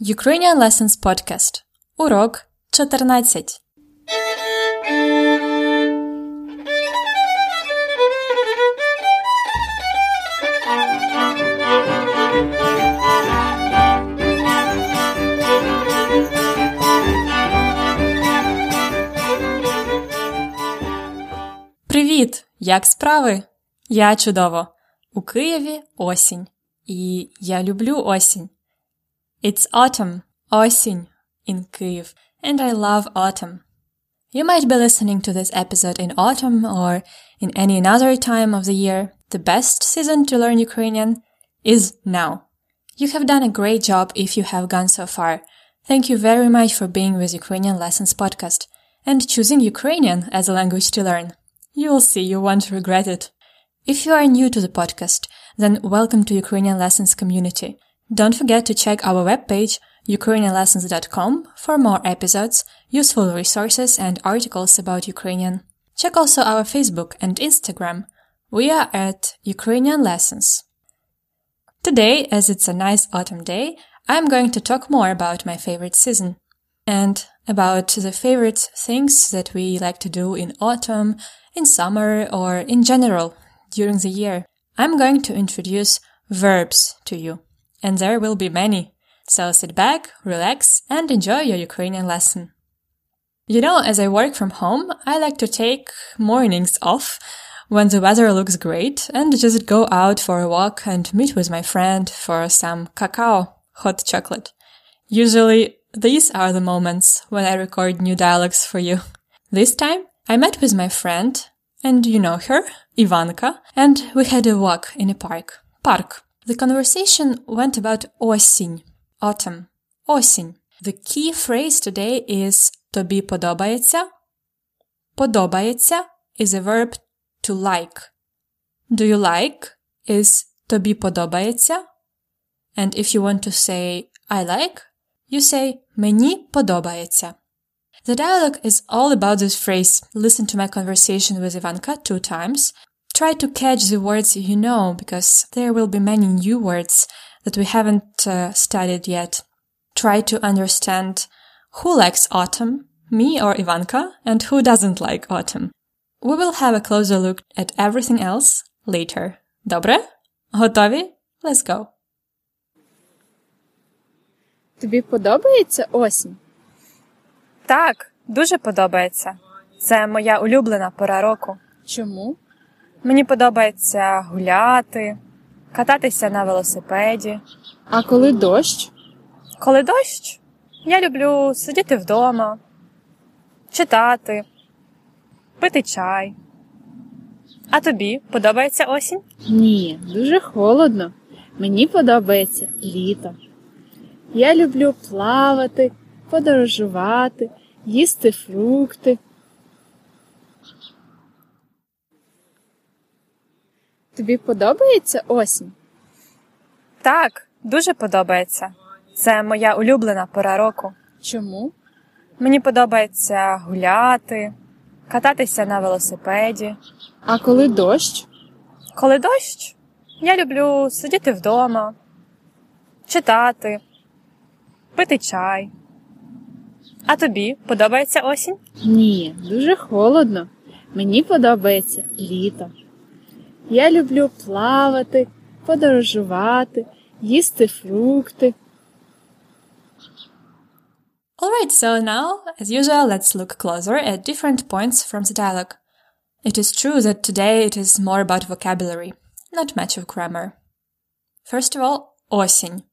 Ukrainian Lessons Podcast. Урок 14. Привіт! Як справи? Я чудово. У Києві осінь. І я люблю осінь. It's autumn, осінь, in Kyiv, and I love autumn. You might be listening to this episode in autumn or in any other time of the year. The best season to learn Ukrainian is now. You have done a great job if you have gone so far. Thank you very much for being with Ukrainian Lessons podcast and choosing Ukrainian as a language to learn. You will see you won't regret it. If you are new to the podcast, then welcome to Ukrainian Lessons community. Don't forget to check our webpage ukrainianlessons.com for more episodes, useful resources and articles about Ukrainian. Check also our Facebook and Instagram. We are at Ukrainian Lessons. Today, as it's a nice autumn day, I'm going to talk more about my favorite season and about the favorite things that we like to do in autumn, in summer, or in general during the year. I'm going to introduce verbs to you, and there will be many. So sit back, relax, and enjoy your Ukrainian lesson. You know, as I work from home, I like to take mornings off when the weather looks great and just go out for a walk and meet with my friend for some cacao, hot chocolate. Usually, these are the moments when I record new dialogues for you. This time, I met with my friend, and you know her, Ivanka, and we had a walk in a park. Park. The conversation went about осінь, autumn, осінь. The key phrase today is тобі подобається. Подобається is a verb to like. Do you like is тобі подобається. And if you want to say I like, you say мені подобається. The dialogue is all about this phrase. Listen to my conversation with Ivanka two times. Try to catch the words you know because there will be many new words that we haven't uh, studied yet. Try to understand who likes autumn, me or Ivanka, and who doesn't like autumn. We will have a closer look at everything else later. Добре? Готові? Let's go. Тобі подобається осінь? Так, дуже подобається. Це моя улюблена пора року. Чому? Мені подобається гуляти, кататися на велосипеді. А коли дощ? Коли дощ, я люблю сидіти вдома, читати, пити чай. А тобі подобається осінь? Ні, дуже холодно. Мені подобається літо. Я люблю плавати, подорожувати, їсти фрукти. Тобі подобається осінь? Так, дуже подобається. Це моя улюблена пора року. Чому? Мені подобається гуляти, кататися на велосипеді. А коли дощ? Коли дощ, я люблю сидіти вдома, читати, пити чай. А тобі подобається осінь? Ні, дуже холодно. Мені подобається літо. Я люблю плавати, подорожувати, їсти фрукти. Alright, so now, as usual, let's look closer at different points from the dialogue. It is true that today it is more about vocabulary, not much of grammar. First of all, осінь.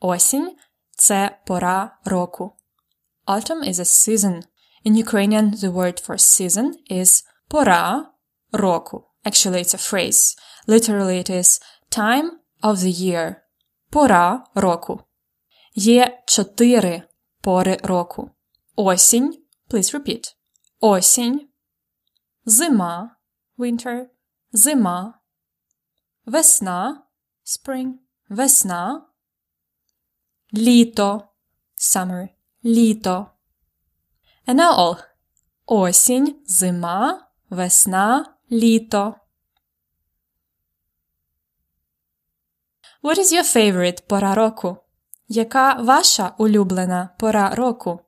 Осінь – це пора року. Autumn is a season. In Ukrainian, the word for season is пора року. Actually, it's a phrase. Literally, it is time of the year. Пора року. Є чотири пори року. Осінь. Please repeat. Осінь. Зима. Winter. Зима. Весна. Spring. Весна. Літо. Summer. Літо. And now all. Осінь, зима, весна, літо. What is your favorite пора року? Яка ваша улюблена пора року?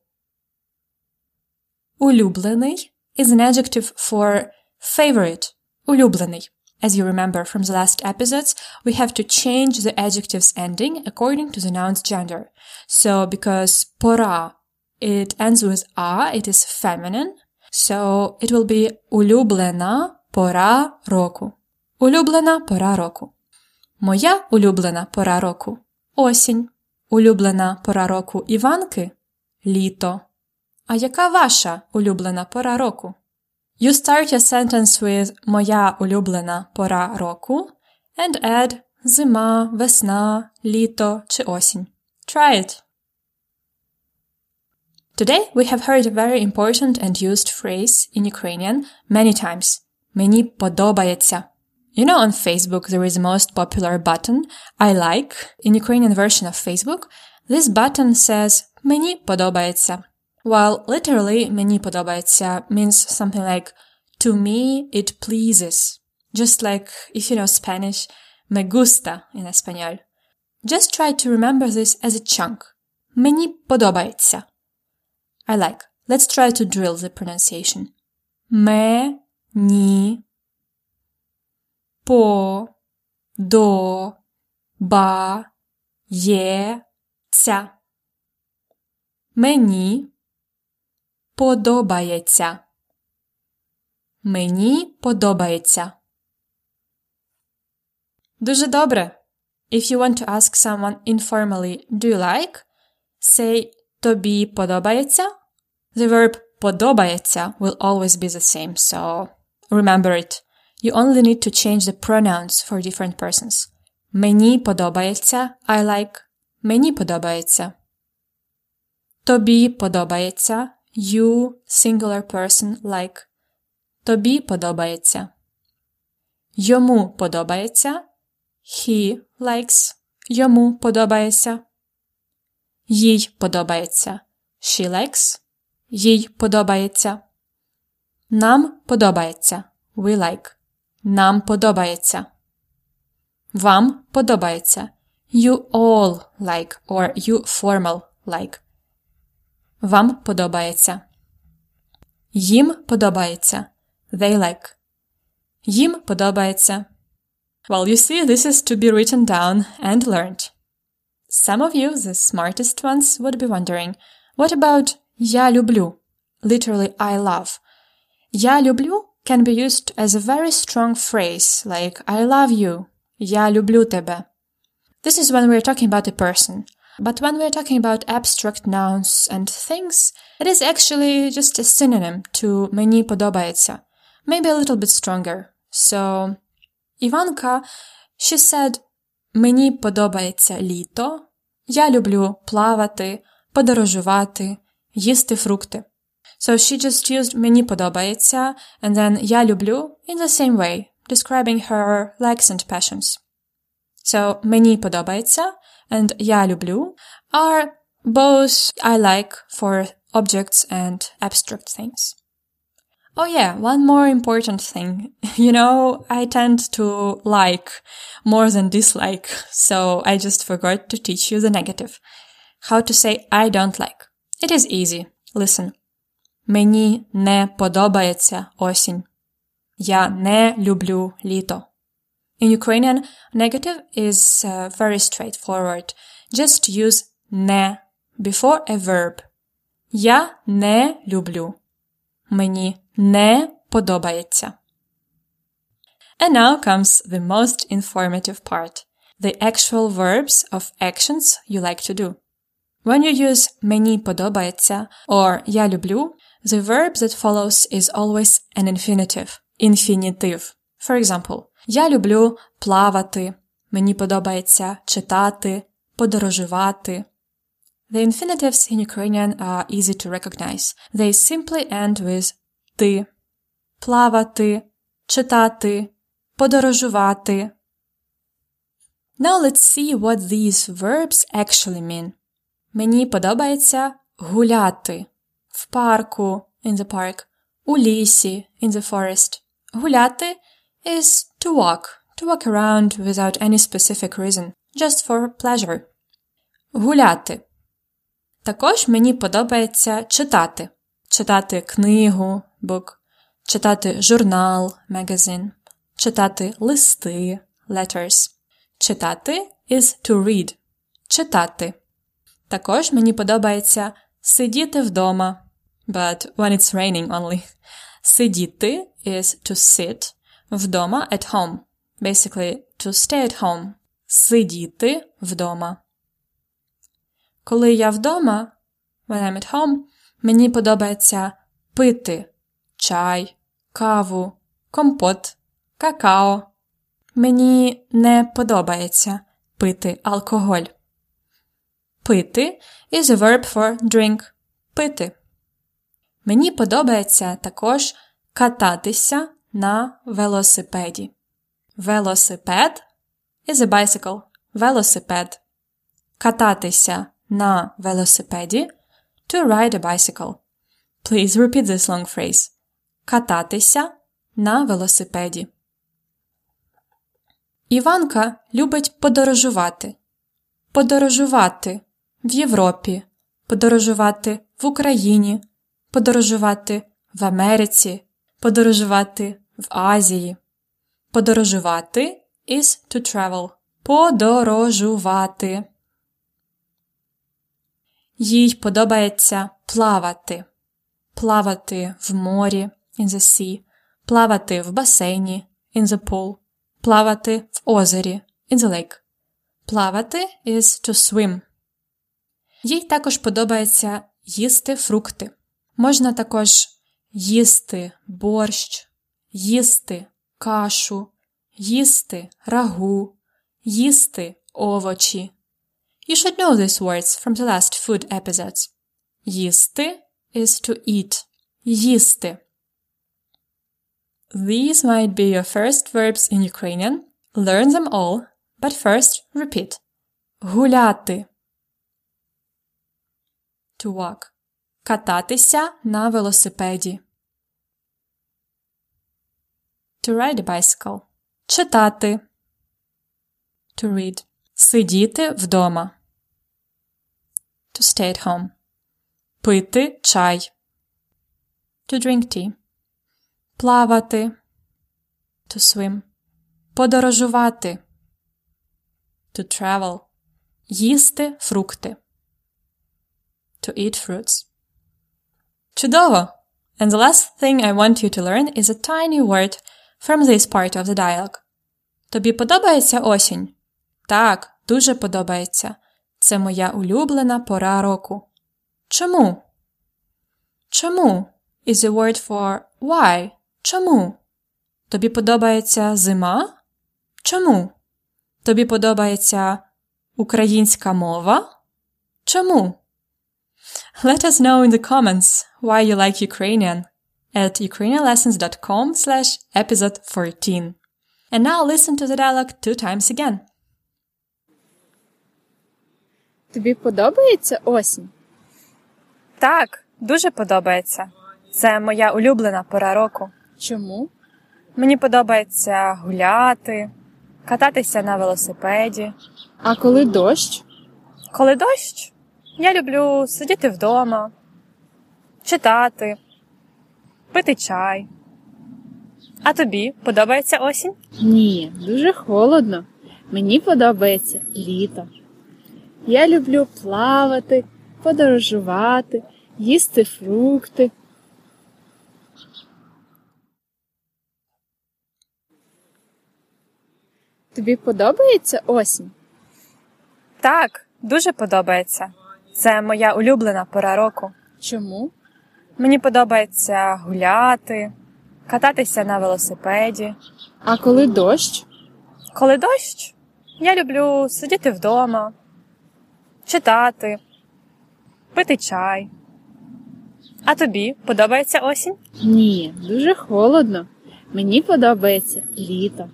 Улюблений is an adjective for favorite. Улюблений. As you remember from the last episodes, we have to change the adjective's ending according to the noun's gender. So because pora, it ends with a, it is feminine. So it will be улюблена пора року. Улюблена пора року. Моя улюблена пора року осінь. Улюблена пора року Іванки літо. А яка ваша улюблена пора року? You start your sentence with Моя улюблена пора року and add зима, весна, літо чи осінь. Try it. Today we have heard a very important and used phrase in Ukrainian many times. Мені подобається. You know, on Facebook, there is a most popular button, I like. In Ukrainian version of Facebook, this button says Мені подобається. While literally мені подобається means something like to me it pleases. Just like if you know Spanish, me gusta in español. Just try to remember this as a chunk. Мені подобається. I like. Let's try to drill the pronunciation. Me, ni, по, до, ба, є, ця. Мені подобається. Мені подобається. Дуже добре. If you want to ask someone informally, do you like? Say тобі подобається. The verb подобається will always be the same, so remember it. You only need to change the pronouns for different persons. Мені подобається I like. Мені подобається. Тобі подобається You singular person like. Тобі подобається. Йому подобається He likes. Йому подобається. Їй подобається She likes. Їй подобається. Нам подобається We like. Нам подобається. Вам подобається. You all like or you formal like. Вам подобається. Їм подобається. They like. Їм подобається. Well, you see, this is to be written down and learned. Some of you, the smartest ones, would be wondering, what about я люблю? Literally, I love. Я люблю can be used as a very strong phrase like I love you. Я люблю тебе. This is when we're talking about a person. But when we're talking about abstract nouns and things, it is actually just a synonym to мені подобається. Maybe a little bit stronger. So, Ivanka, she said, мені подобається літо. Я люблю плавати, подорожувати, їсти фрукти. So she just used мені подобається and then я люблю in the same way, describing her likes and passions. So мені подобається and я люблю are both I like for objects and abstract things. Oh yeah, one more important thing. You know, I tend to like more than dislike, so I just forgot to teach you the negative. How to say I don't like. It is easy. Listen. Мені не подобається осінь. Я не люблю літо. In Ukrainian, negative is uh, very straightforward. Just use не before a verb. Я не люблю. Мені не подобається. And now comes the most informative part. The actual verbs of actions you like to do. When you use мені подобається or я люблю, the verb that follows is always an infinitive, infinitive. For example, я люблю плавати, мені подобається читати, подорожувати. The infinitives in Ukrainian are easy to recognize. They simply end with ти, плавати, читати, подорожувати. Now let's see what these verbs actually mean. Мені подобається гуляти В парку in the park, у лісі in the forest. Гуляти is to walk, to walk around without any specific reason, just for pleasure. гуляти. Також мені подобається читати. Читати книгу, book, читати журнал, magazine, читати листи, letters. Читати is to read. Читати. Також мені подобається сидіти вдома. But when it's raining only. Сидіти is to sit. Вдома at home. Basically, to stay at home. Сидіти вдома. Коли я вдома, when I'm at home, мені подобається пити чай, каву, компот, какао. Мені не подобається пити алкоголь. Пити is a verb for drink. Пити. Мені подобається також кататися на велосипеді. Велосипед is a bicycle. Велосипед. Кататися на велосипеді to ride a bicycle. Please repeat this long phrase. Кататися на велосипеді. Іванка любить подорожувати. Подорожувати в Європі, подорожувати в Україні, подорожувати в Америці, подорожувати в Азії. Подорожувати is to travel. Подорожувати. Їй подобається плавати. Плавати в морі in the sea, плавати в басейні in the pool, плавати в озері in the lake. Плавати is to swim. Їй також подобається їсти фрукти. Можна також їсти борщ, їсти кашу, їсти рагу, їсти овочі. You should know these words from the last food episodes. Їсти is to eat. Їсти. These might be your first verbs in Ukrainian. Learn them all, but first repeat. Гуляти. To walk. Кататися на велосипеді. To ride a bicycle. Читати. To read. Сидіти вдома. To stay at home. Пити чай. To drink tea. Плавати. To swim. Подорожувати. To travel. Їсти фрукти. To eat fruits. Чудово! And the last thing I want you to learn is a tiny word from this part of the dialogue. Тобі подобається осінь? Так, дуже подобається. Це моя улюблена пора року. Чому? Чому is a word for why. Чому? Тобі подобається зима? Чому? Тобі подобається українська мова? Чому? Let us know in the comments why you like Ukrainian at ukrainianlessons.com slash episode 14. And now listen to the dialogue two times again. Тобі подобається осінь? Так, дуже подобається. Це моя улюблена пора року. Чому? Мені подобається гуляти, кататися на велосипеді. А коли дощ? Коли дощ, я люблю сидіти вдома, читати, пити чай. А тобі подобається осінь? Ні, дуже холодно. Мені подобається літо. Я люблю плавати, подорожувати, їсти фрукти. Тобі подобається осінь? Так, дуже подобається. Це моя улюблена пора року. Чому? Мені подобається гуляти, кататися на велосипеді. А коли дощ? Коли дощ, я люблю сидіти вдома, читати, пити чай. А тобі подобається осінь? Ні, дуже холодно. Мені подобається літо.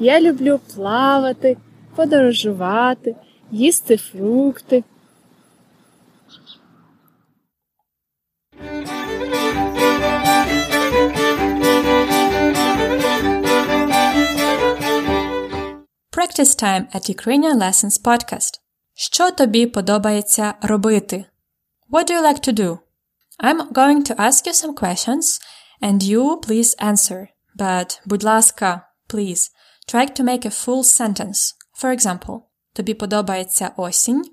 Я люблю плавати, подорожувати, їсти фрукти. Practice time at Ukrainian Lessons podcast. Що тобі подобається робити? What do you like to do? I'm going to ask you some questions and you please answer. But, будь ласка, please, try to make a full sentence. For example, тобі подобається осінь?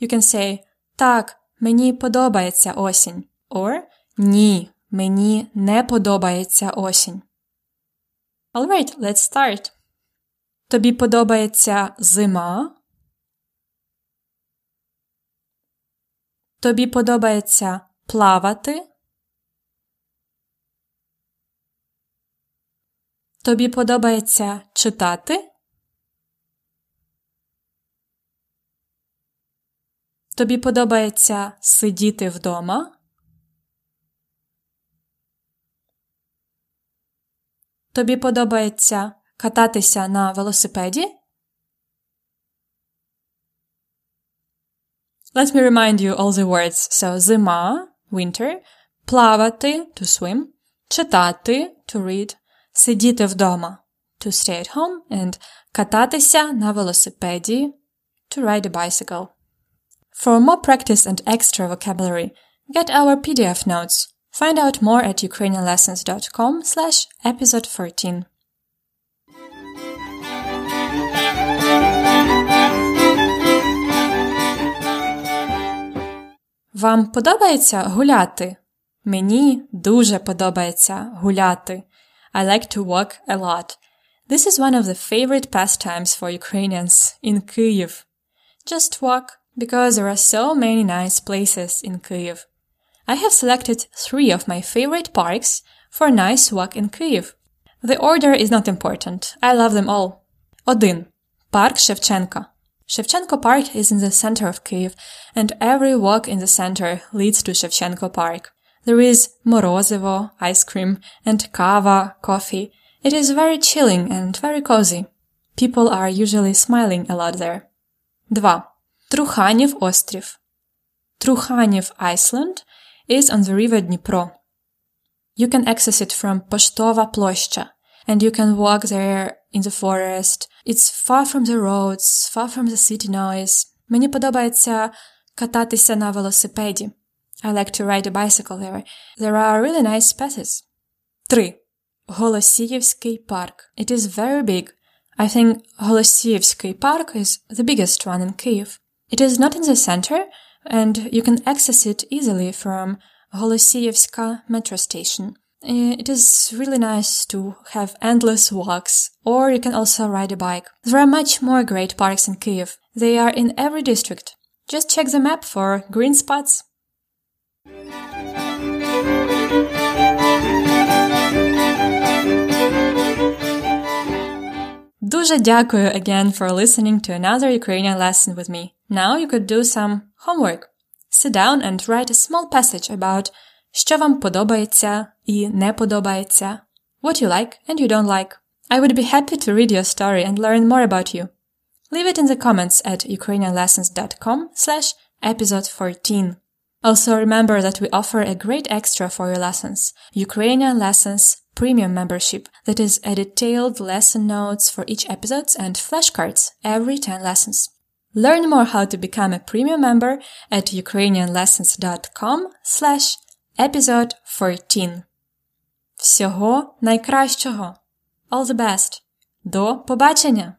You can say так, мені подобається осінь. Or ні, мені не подобається осінь. Alright, let's start. Тобі подобається зима? Тобі подобається плавати? Тобі подобається читати? Тобі подобається сидіти вдома? Тобі подобається кататися на велосипеді? Let me remind you all the words. So, зима, winter, плавати, to swim, читати, to read, сидіти вдома, to stay at home, and кататися на велосипеді, to ride a bicycle. For more practice and extra vocabulary, get our PDF notes. Find out more at ukrainianlessons.com slash episode 14. Вам подобається гуляти? Мені дуже подобається гуляти. I like to walk a lot. This is one of the favorite pastimes for Ukrainians in Kyiv. Just walk because there are so many nice places in Kyiv. I have selected three of my favorite parks for a nice walk in Kyiv. The order is not important. I love them all. 1. Парк Шевченка. Shevchenko Park is in the center of Kyiv, and every walk in the center leads to Shevchenko Park. There is Morozovo ice cream, and kava, coffee. It is very chilling and very cozy. People are usually smiling a lot there. 2. Труханів Ostrov. Trukhaniv Island is on the river Dnipro. You can access it from Poshtova Ploshcha, and you can walk there in the forest. It's far from the roads, far from the city noise. Мені подобається кататися на велосипеді. I like to ride a bicycle there. There are really nice paths. 3. Голосіївський park. It is very big. I think Голосіївський park is the biggest one in Kyiv. It is not in the center, and you can access it easily from Holosievska metro station. Uh, it is really nice to have endless walks, or you can also ride a bike. There are much more great parks in Kyiv. They are in every district. Just check the map for green spots. Дуже дякую again for listening to another Ukrainian lesson with me. Now you could do some homework. Sit down and write a small passage about що вам подобається і не подобається, what you like and you don't like. I would be happy to read your story and learn more about you. Leave it in the comments at ukrainianlessons.com slash episode 14. Also remember that we offer a great extra for your lessons, Ukrainian Lessons Premium membership that is a detailed lesson notes for each episode and flashcards every 10 lessons. Learn more how to become a premium member at ukrainianlessons.com slash episode 14. Всього найкращого! All the best! До побачення!